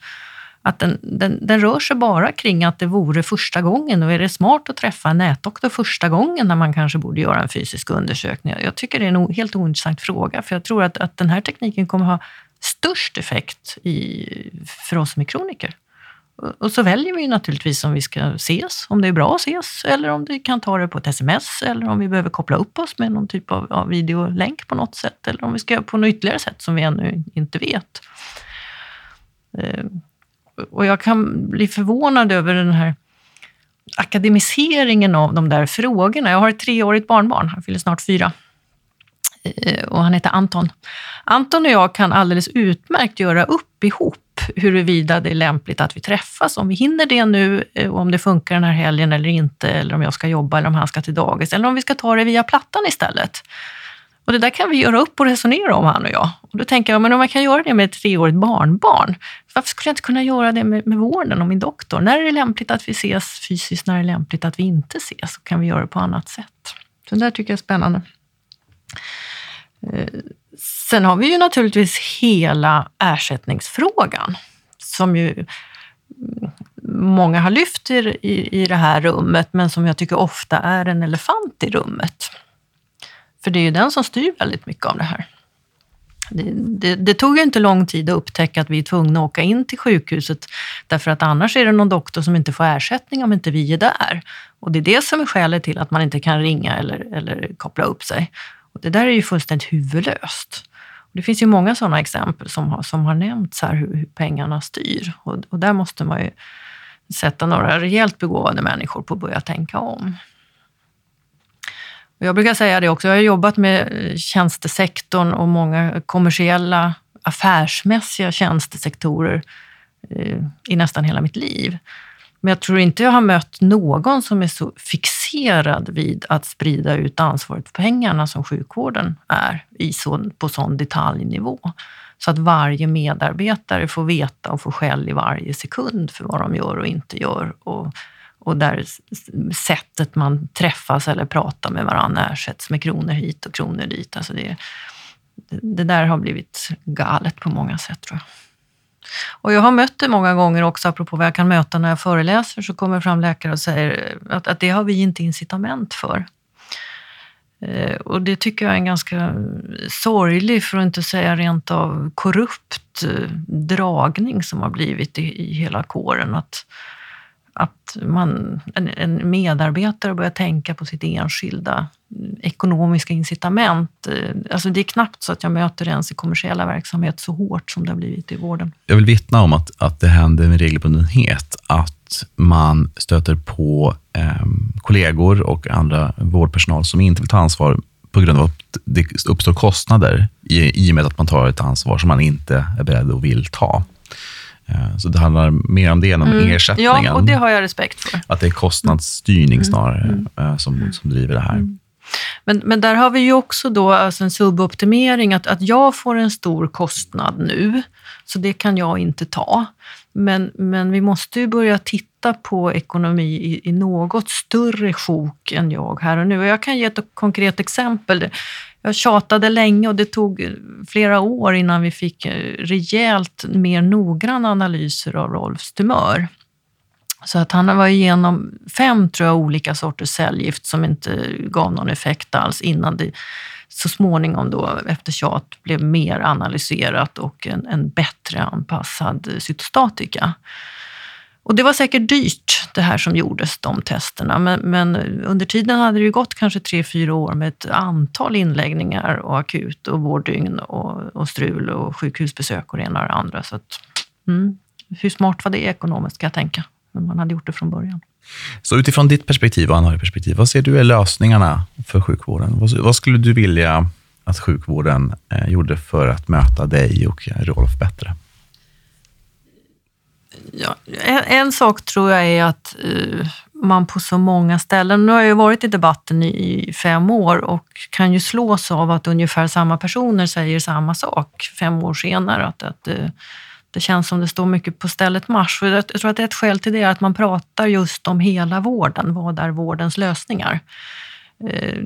Att den, den, den, rör sig bara kring att det vore första gången och är det smart att träffa en nätdoktor första gången när man kanske borde göra en fysisk undersökning? Jag tycker det är en helt ointressant fråga, för jag tror att, att den här tekniken kommer ha störst effekt i, för oss som är kroniker. Och så väljer vi naturligtvis om vi ska ses, om det är bra att ses, eller om vi kan ta det på ett sms, eller om vi behöver koppla upp oss med någon typ av, av videolänk på något sätt, eller om vi ska göra på något ytterligare sätt som vi ännu inte vet. Eh, och jag kan bli förvånad över den här akademiseringen av de där frågorna. Jag har ett treårigt barnbarn, han fyller snart fyra. Eh, och han heter Anton. Anton och jag kan alldeles utmärkt göra upp ihop huruvida det är lämpligt att vi träffas, om vi hinner det nu, eh, och om det funkar den här helgen eller inte, eller om jag ska jobba eller om han ska till dagis, eller om vi ska ta det via plattan istället. Och det där kan vi göra upp och resonera om, han och jag. Och då tänker jag, men om man kan göra det med ett treårigt barnbarn, varför skulle jag inte kunna göra det med, med vården och min doktor? När är det lämpligt att vi ses fysiskt? När är det lämpligt att vi inte ses? Kan vi göra det på annat sätt. Så det där tycker jag är spännande. Eh, sen har vi ju naturligtvis hela ersättningsfrågan som ju många har lyft i, i det här rummet, men som jag tycker ofta är en elefant i rummet. För det är ju den som styr väldigt mycket av det här. Det, det, det, tog ju inte lång tid att upptäcka att vi är tvungna att åka in till sjukhuset därför att annars är det någon doktor som inte får ersättning om inte vi är där. Och det är det som är skälet till att man inte kan ringa eller, eller koppla upp sig. Och det där är ju fullständigt huvudlöst. Och det finns ju många sådana exempel som har, som har nämnts här, hur, hur pengarna styr. Och, och, där måste man ju sätta några rejält begåvade människor på att börja tänka om. Jag brukar säga det också, jag har jobbat med eh, tjänstesektorn och många kommersiella, affärsmässiga tjänstesektorer eh, i nästan hela mitt liv. Men jag tror inte jag har mött någon som är så fixerad vid att sprida ut ansvaret för pengarna som sjukvården är i så, på sån detaljnivå. Så att varje medarbetare får veta och får skäll i varje sekund för vad de gör och inte gör. Och, och där sättet man träffas eller pratar med varandra ersätts med kronor hit och kronor dit. Alltså det, det där har blivit galet på många sätt tror jag. Och jag har mött det många gånger också, apropå vad jag kan möta när jag föreläser, så kommer fram läkare och säger att, att det har vi inte incitament för. Eh, och det tycker jag är en ganska sorglig, för att inte säga rent av korrupt eh, dragning som har blivit i, i hela kåren. Att, att man, en, en, medarbetare börjar tänka på sitt enskilda mm, ekonomiska incitament. Eh, alltså det är knappt så att jag möter ens i kommersiella verksamhet så hårt som det har blivit i vården. Jag vill vittna om att, att det händer med regelbundenhet att man stöter på eh, kollegor och andra vårdpersonal som inte vill ta ansvar på grund av att det uppstår kostnader i, i och med att man tar ett ansvar som man inte är beredd och vill ta. Eh, så det handlar mer om det än om mm. ersättningen. Ja, och det har jag respekt för. Att det är kostnadsstyrning mm. snarare mm. Eh, som, som driver det här. Mm. Men, men där har vi ju också då alltså en suboptimering, att, att jag får en stor kostnad nu, så det kan jag inte ta. Men, men vi måste ju börja titta på ekonomi i, i något större sjok än jag här och nu. Och jag kan ge ett konkret exempel. Jag tjatade länge och det tog flera år innan vi fick eh, rejält mer noggranna analyser av Rolfs tumör. Så att han var igenom fem tror jag, olika sorters cellgift som inte gav någon effekt alls innan det så småningom då efter tjat blev mer analyserat och en, en bättre anpassad cytostatika. Och det var säkert dyrt det här som gjordes, de testerna. Men, men, under tiden hade det ju gått kanske tre, fyra år med ett antal inläggningar och akut och vårddygn och, och strul och sjukhusbesök och det ena och det andra. Så att, mm, hur smart var det ekonomiskt kan jag tänka, när man hade gjort det från början. Så utifrån ditt perspektiv och anhörigperspektiv, vad ser du är lösningarna för sjukvården? Vad, vad skulle du vilja att sjukvården eh, gjorde för att möta dig och Rolf bättre? Ja, en, en, sak tror jag är att uh, man på så många ställen. Nu har jag ju varit i debatten i fem år och kan ju slås av att ungefär samma personer säger samma sak fem år senare. Att, att det, det känns som det står mycket på stället marsch. Och jag tror att ett skäl till det är att man pratar just om hela vården. Vad är vårdens lösningar? Eh,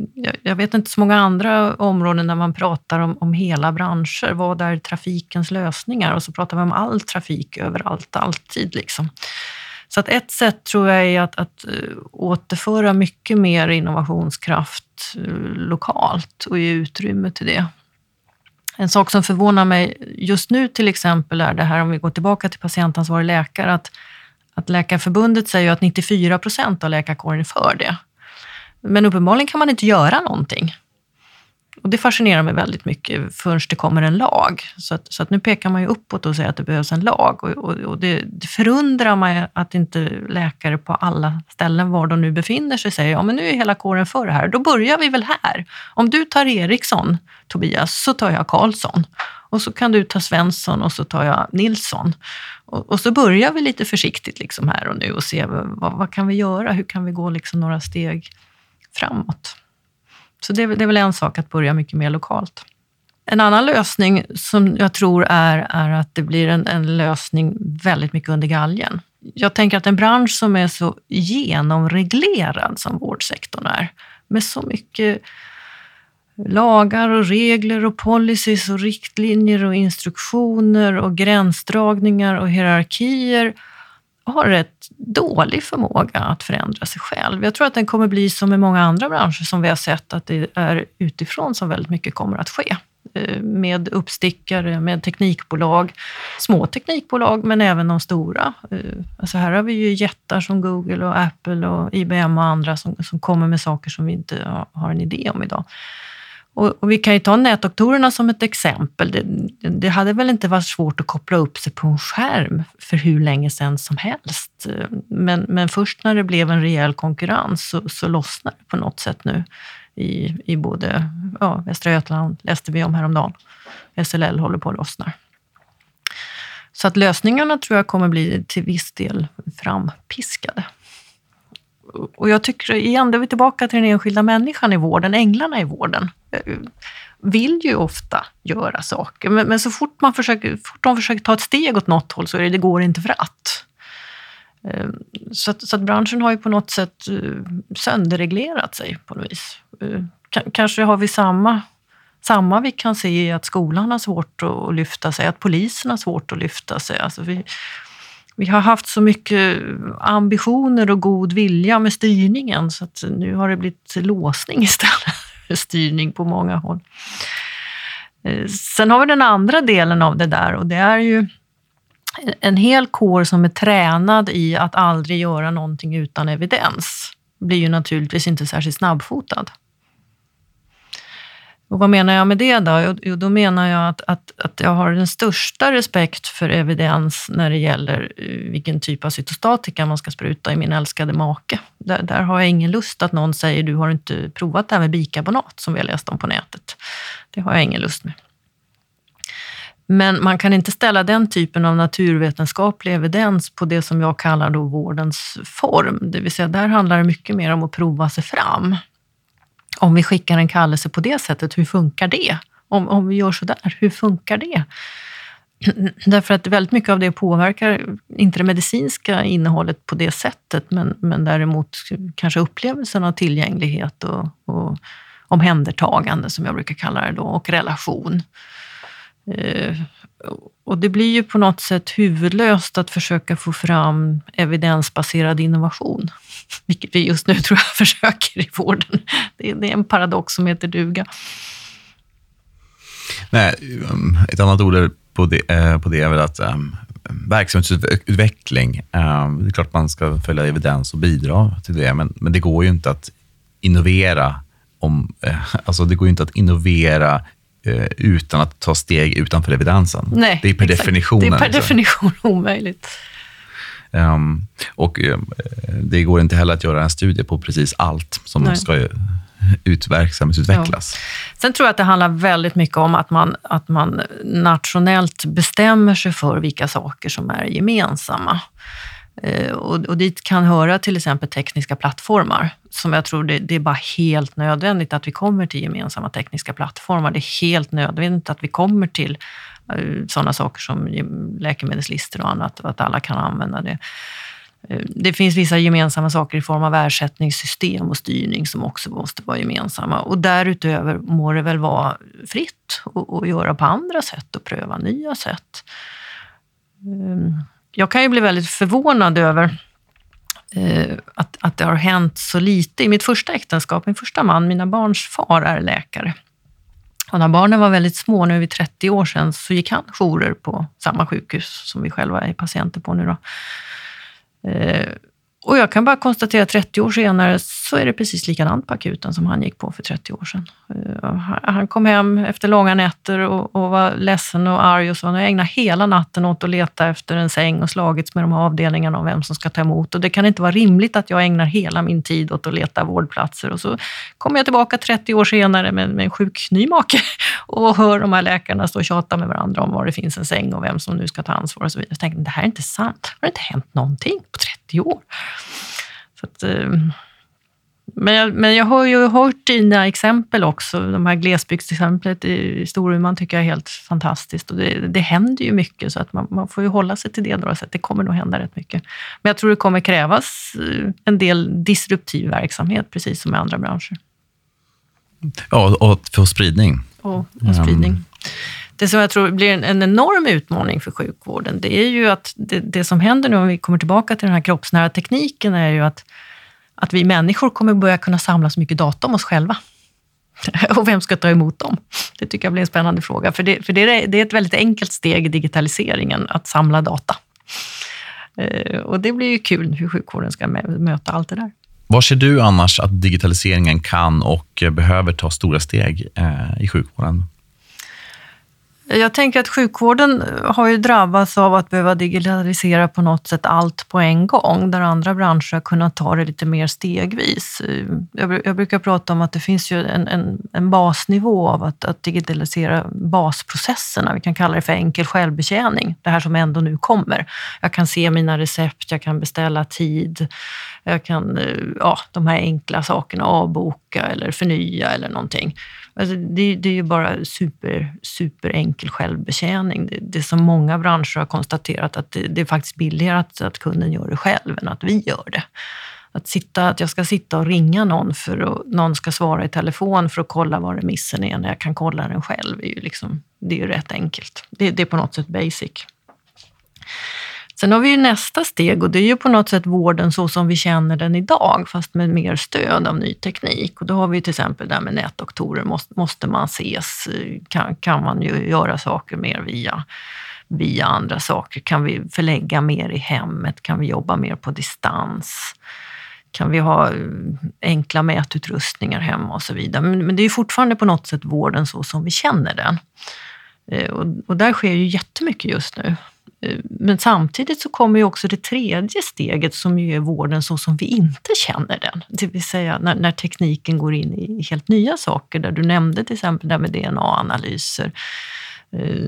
jag vet inte så många andra områden där man pratar om, om hela branscher. Vad är trafikens lösningar? Och så pratar vi om all trafik överallt, alltid. Liksom. Så att ett sätt tror jag är att, att eh, återföra mycket mer innovationskraft eh, lokalt och ge utrymme till det. En sak som förvånar mig just nu till exempel är det här, om vi går tillbaka till patientansvarig läkare, att, att Läkarförbundet säger att 94 procent av läkarkåren är för det. Men uppenbarligen kan man inte göra någonting. Och det fascinerar mig väldigt mycket förrän det kommer en lag. Så att, så att nu pekar man ju uppåt och säger att det behövs en lag. Och, och, och det, det, förundrar mig att inte läkare på alla ställen var de nu befinner sig säger ja men nu är hela kåren för det här. Då börjar vi väl här. Om du tar Eriksson, Tobias, så tar jag Karlsson. Och så kan du ta Svensson och så tar jag Nilsson. Och, och så börjar vi lite försiktigt liksom här och nu och se vad, vad kan vi göra? Hur kan vi gå liksom några steg framåt? Så det, det är väl en sak att börja mycket mer lokalt. En annan lösning som jag tror är, är att det blir en, en, lösning väldigt mycket under galgen. Jag tänker att en bransch som är så genomreglerad som vårdsektorn är, med så mycket lagar och regler och policies och riktlinjer och instruktioner och gränsdragningar och hierarkier har rätt dålig förmåga att förändra sig själv. Jag tror att den kommer bli som i många andra branscher som vi har sett, att det är utifrån som väldigt mycket kommer att ske. Eh, med uppstickare, med teknikbolag, små teknikbolag men även de stora. Eh, alltså här har vi ju jättar som Google och Apple och IBM och andra som, som kommer med saker som vi inte har en idé om idag. Och, och, vi kan ju ta nätdoktorerna som ett exempel. Det, det, hade väl inte varit svårt att koppla upp sig på en skärm för hur länge sedan som helst. Men, men först när det blev en rejäl konkurrens så, så lossnade det på något sätt nu i, i både ja, Västra Götaland, läste vi om häromdagen. SLL håller på att lossna. Så att lösningarna tror jag kommer bli till viss del frampiskade och jag tycker igen, då är vi tillbaka till den enskilda människan i vården, änglarna i vården eh, vill ju ofta göra saker, men, men så fort, man försöker, fort de försöker ta ett steg åt något håll så är det, det går inte för att. Ehm, så, att, så att branschen har ju på något sätt eh, sönderreglerat sig på något vis. Eh, kanske har vi samma, samma vi kan se i att skolan har svårt att lyfta sig, att polisen har svårt att lyfta sig. Alltså vi, vi har haft så mycket ambitioner och god vilja med styrningen så att nu har det blivit låsning [laughs] istället för styrning på många håll. Eh, sen har vi den andra delen av det där och det är ju en hel kår som är tränad i att aldrig göra någonting utan evidens blir ju naturligtvis inte särskilt snabbfotad. Och vad menar jag med det då? Jo, då menar jag att, att, att jag har den största respekt för evidens när det gäller eh, vilken typ av cytostatika man ska spruta i min älskade make. Där, där har jag ingen lust att någon säger du har inte provat det här med bikarbonat som vi har läst om på nätet. Det har jag ingen lust med. Men man kan inte ställa den typen av naturvetenskaplig evidens på det som jag kallar då vårdens form. Det vill säga, där handlar det mycket mer om att prova sig fram om vi skickar en kallelse på det sättet, hur funkar det? Om, om vi gör så där, hur funkar det? [clears throat] Därför att väldigt mycket av det påverkar inte det medicinska innehållet på det sättet, men, men däremot kanske upplevelsen av tillgänglighet och, och omhändertagande, som jag brukar kalla det då, och relation. Eh, och det blir ju på något sätt huvudlöst att försöka få fram evidensbaserad innovation, vilket vi just nu [laughs] tror jag försöker i vården. Det är en paradox som heter duga. Nej, um, ett annat ord på det, eh, på det är väl att um, verksamhetsutveckling, um, det är klart man ska följa evidens och bidra till det, men, men det går ju inte att innovera om, eh, alltså det går ju inte att innovera Eh, utan att ta steg utanför evidensen. Nej, det är per exakt. definition. Det är per liksom. definition [laughs] omöjligt. Um, och uh, det går inte heller att göra en studie på precis allt som Nej. ska ut, verksamhetsutvecklas. Ja. Sen tror jag att det handlar väldigt mycket om att man, att man nationellt bestämmer sig för vilka saker som är gemensamma. Eh, och, och dit kan höra till exempel tekniska plattformar, som jag tror det, det, är bara helt nödvändigt att vi kommer till gemensamma tekniska plattformar. Det är helt nödvändigt att vi kommer till Eh, sådana saker som läkemedelslistor och annat, att alla kan använda det. Eh, det finns vissa gemensamma saker i form av ersättningssystem och styrning som också måste vara gemensamma. Och därutöver må det väl vara fritt att göra på andra sätt och pröva nya sätt. Ehm, jag kan ju bli väldigt förvånad över eh, att, att det har hänt så lite. I mitt första äktenskap, min första man, mina barns far är läkare. Och när barnen var väldigt små, nu är vi 30 år sedan, så gick han jourer på samma sjukhus som vi själva är patienter på nu. Då. Eh, och jag kan bara konstatera att 30 år senare så är det precis likadant på akuten som han gick på för 30 år sedan. Eh, han kom hem efter långa nätter och, och var ledsen och arg och så. Han ägnade hela natten åt att leta efter en säng och slagits med de här avdelningarna om vem som ska ta emot. Och det kan inte vara rimligt att jag ägnar hela min tid åt att leta vårdplatser. Och så kommer jag tillbaka 30 år senare med, med en sjuk ny make [laughs] och hör de här läkarna stå och tjata med varandra om var det finns en säng och vem som nu ska ta ansvar och så vidare. Jag tänkte, det här är inte sant. Det har inte hänt någonting på 30 år. Så att, eh, men, jag, men jag har ju hört dina exempel också. De här glesbygdsexemplet i Storuman tycker jag är helt fantastiskt. Och det, det händer ju mycket, så att man, man får ju hålla sig till det. Då, så det kommer nog hända rätt mycket. Men jag tror det kommer krävas eh, en del disruptiv verksamhet, precis som i andra branscher. Ja, och få spridning. Och, och spridning. Det som jag tror blir en, en, enorm utmaning för sjukvården, det är ju att det, det, som händer nu om vi kommer tillbaka till den här kroppsnära tekniken, är ju att, att vi människor kommer börja kunna samla så mycket data om oss själva. [laughs] Och vem ska ta emot dem? Det tycker jag blir en spännande fråga. För det, för det, är, det är ett väldigt enkelt steg i digitaliseringen, att samla data. Eh, och det blir ju kul hur sjukvården ska möta allt det där. Var ser du annars att digitaliseringen kan och eh, behöver ta stora steg eh, i sjukvården? Jag tänker att sjukvården har ju drabbats av att behöva digitalisera på något sätt allt på en gång, där andra branscher har kunnat ta det lite mer stegvis. Jag, jag brukar prata om att det finns ju en, en, en basnivå av att, att, digitalisera basprocesserna. Vi kan kalla det för enkel självbetjäning, det här som ändå nu kommer. Jag kan se mina recept, jag kan beställa tid, jag kan, eh, ja, de här enkla sakerna, avboka eller förnya eller någonting. Alltså det, det, är ju bara super, super enkel självbetjäning. Det, det som många branscher har konstaterat att det, det är faktiskt billigare att, att kunden gör det själv än att vi gör det. Att, sitta, att jag ska sitta och ringa någon för att någon ska svara i telefon för att kolla vad remissen är när jag kan kolla den själv, är ju liksom, det är ju rätt enkelt. Det, det är på något sätt basic. Sen har vi ju nästa steg och det är ju på något sätt vården så som vi känner den idag, fast med mer stöd av ny teknik. Och då har vi till exempel det här med nätdoktorer. Måste, måste man ses? Kan, kan man ju göra saker mer via, via andra saker? Kan vi förlägga mer i hemmet? Kan vi jobba mer på distans? Kan vi ha eh, enkla mätutrustningar hemma och så vidare? Men, men det är fortfarande på något sätt vården så som vi känner den. Eh, och, och där sker ju jättemycket just nu. Eh, men samtidigt så kommer ju också det tredje steget som ju är vården så som vi inte känner den. Det vill säga när, när tekniken går in i helt nya saker, där du nämnde till exempel det med DNA-analyser. Eh,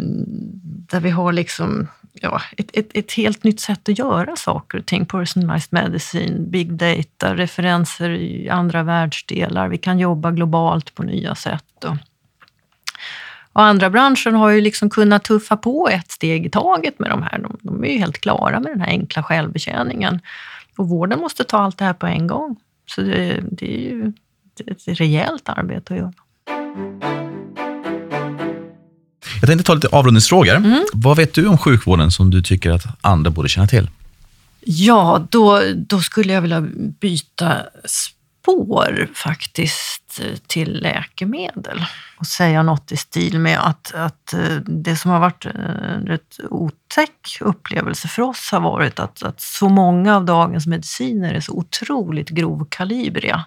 där vi har liksom ja, ett, ett, ett, helt nytt sätt att göra saker och ting. Personalized medicine, big data, referenser i andra världsdelar. Vi kan jobba globalt på nya sätt. Och, och andra branscher har ju liksom kunnat tuffa på ett steg i taget med de här. De, de är ju helt klara med den här enkla självbetjäningen. Och vården måste ta allt det här på en gång. Så det, det är ju ett rejält arbete att göra. Jag tänkte ta lite avrundningsfrågor. Mm. Vad vet du om sjukvården som du tycker att andra borde känna till? Ja, då, då skulle jag vilja byta spår faktiskt eh, till läkemedel och säga något i stil med att, att eh, det som har varit en rätt otäck upplevelse för oss har varit att, att så många av dagens mediciner är så otroligt grovkalibriga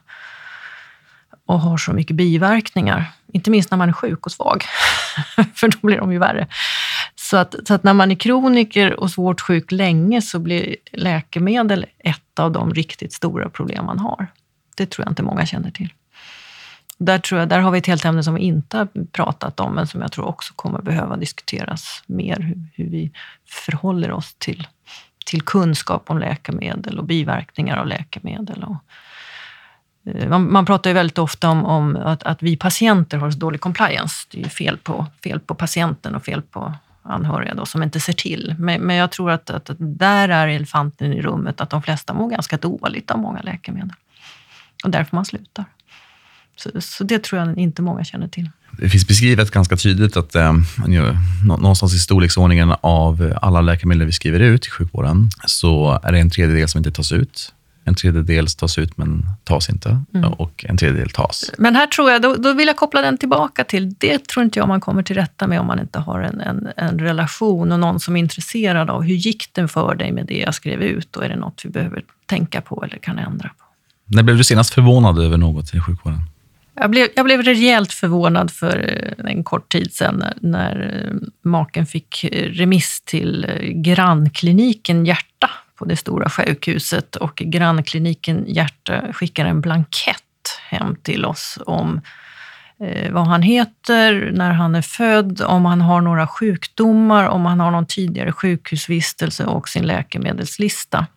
och har så mycket biverkningar. Inte minst när man är sjuk och svag, [laughs] för då blir de ju värre. Så att, så att när man är kroniker och svårt sjuk länge så blir läkemedel ett av de riktigt stora problem man har. Det tror jag inte många känner till. Där, tror jag, där har vi ett helt ämne som vi inte har pratat om, men som jag tror också kommer behöva diskuteras mer, hur, hur vi förhåller oss till, till kunskap om läkemedel och biverkningar av läkemedel. Och, eh, man, man, pratar ju väldigt ofta om, om att, att, vi patienter har så dålig compliance. Det är ju fel på, fel på patienten och fel på anhöriga då, som inte ser till. Men, men jag tror att, att, att, där är elefanten i rummet, att de flesta mår ganska dåligt av många läkemedel. Och därför man slutar. Så, så det tror jag inte många känner till. Det finns beskrivet ganska tydligt att eh, någonstans i storleksordningen av alla läkemedel vi skriver ut i sjukvården så är det en tredjedel som inte tas ut. En tredjedel tas ut men tas inte mm. och en tredjedel tas. Men här tror jag, då, då, vill jag koppla den tillbaka till, det tror inte jag man kommer till rätta med om man inte har en, en, en relation och någon som är intresserad av hur gick det för dig med det jag skrev ut och är det något vi behöver tänka på eller kan ändra på. När blev du senast förvånad över något i sjukvården? Jag blev, jag blev rejält förvånad för eh, en kort tid sedan när, när eh, maken fick eh, remiss till grannkliniken Hjärta på det stora sjukhuset och grannkliniken Hjärta skickar en blankett hem till oss om vad han heter, när han är född, om han har några sjukdomar, om han har någon tidigare sjukhusvistelse och sin läkemedelslista.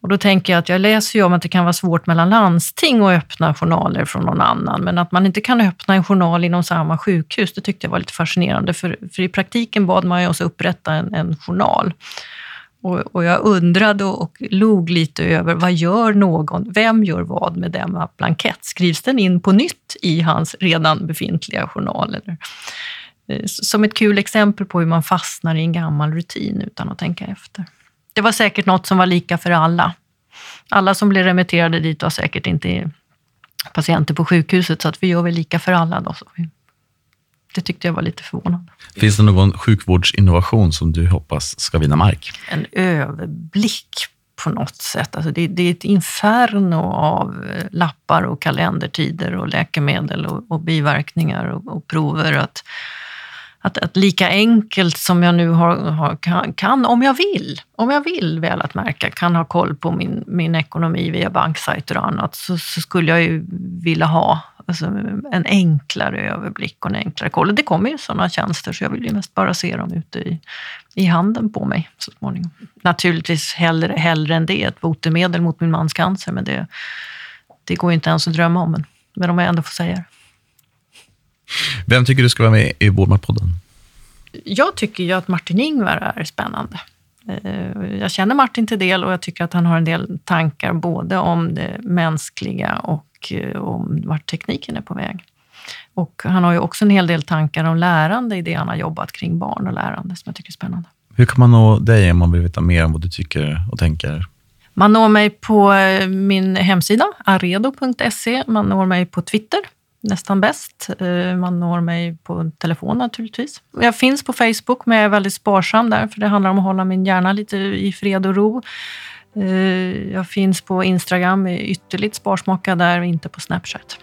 Och då tänker jag att jag läser ju om att det kan vara svårt mellan landsting att öppna journaler från någon annan, men att man inte kan öppna en journal inom samma sjukhus, det tyckte jag var lite fascinerande, för, för i praktiken bad man ju oss upprätta en, en journal. Och, och, jag undrade och log lite över vad gör någon, vem gör vad med denna blankett? Skrivs den in på nytt i hans redan befintliga journal? Eller? Eh, som ett kul exempel på hur man fastnar i en gammal rutin utan att tänka efter. Det var säkert något som var lika för alla. Alla som blev remitterade dit var säkert inte patienter på sjukhuset, så att vi gör väl lika för alla. Då. Det tyckte jag var lite förvånande. Finns det någon sjukvårdsinnovation som du hoppas ska vinna mark? En överblick på något sätt. Alltså det, det, är ett inferno av eh, lappar och kalendertider och läkemedel och, och biverkningar och, och prover. Att, att, att, lika enkelt som jag nu har, har kan, kan, om jag vill, om jag vill väl att märka, kan ha koll på min, min ekonomi via banksajter och annat, så, så skulle jag ju vilja ha alltså, en enklare överblick och en enklare koll. Det kommer ju sådana tjänster, så jag vill ju mest bara se dem ute i, i handen på mig så småningom. Naturligtvis hellre, hellre än det, ett botemedel mot min mans cancer, men det, det går ju inte ens att drömma om. Men, men om jag ändå får säga det. Vem tycker du ska vara med i Vårdmatpodden? Jag tycker ju att Martin Ingvar är spännande. Eh, jag känner Martin till del och jag tycker att han har en del tankar både om det mänskliga och eh, om vart tekniken är på väg. Och han har ju också en hel del tankar om lärande i det han har jobbat kring barn och lärande som jag tycker är spännande. Hur kan man nå dig om man vill veta mer om vad du tycker och tänker? Man når mig på eh, min hemsida, aredo.se. Man når mig på Twitter, nästan bäst. Eh, man når mig på telefon naturligtvis. Jag finns på Facebook, men jag är väldigt sparsam där, för det handlar om att hålla min hjärna lite i fred och ro. Eh, jag finns på Instagram, är ytterligt sparsmakad där och inte på Snapchat.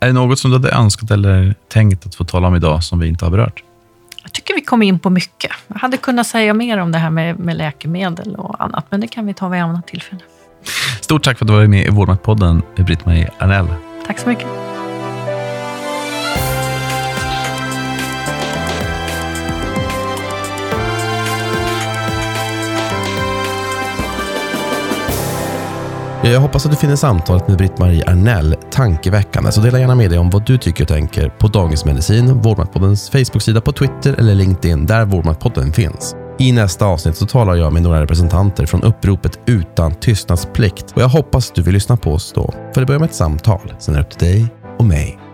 Är det något som du hade önskat eller tänkt att få tala om idag som vi inte har berört? Jag tycker vi kom in på mycket. Jag hade kunnat säga mer om det här med, med läkemedel och annat, men det kan vi ta vid annat tillfälle. Stort tack för att du var med i Vårdmaktpodden, Britt-Marie Arnell. Tack så mycket. Jag hoppas att du finner samtalet med Britt-Marie Arnell tankeväckande, så dela gärna med dig om vad du tycker och tänker på Dagens Medicin, Vårdmatpoddens Facebook-sida på Twitter eller LinkedIn där Vårdmatpodden finns. I nästa avsnitt så talar jag med några representanter från uppropet Utan tystnadsplikt och jag hoppas du vill lyssna på oss då. För det börjar med ett samtal, sen är det upp till dig och mig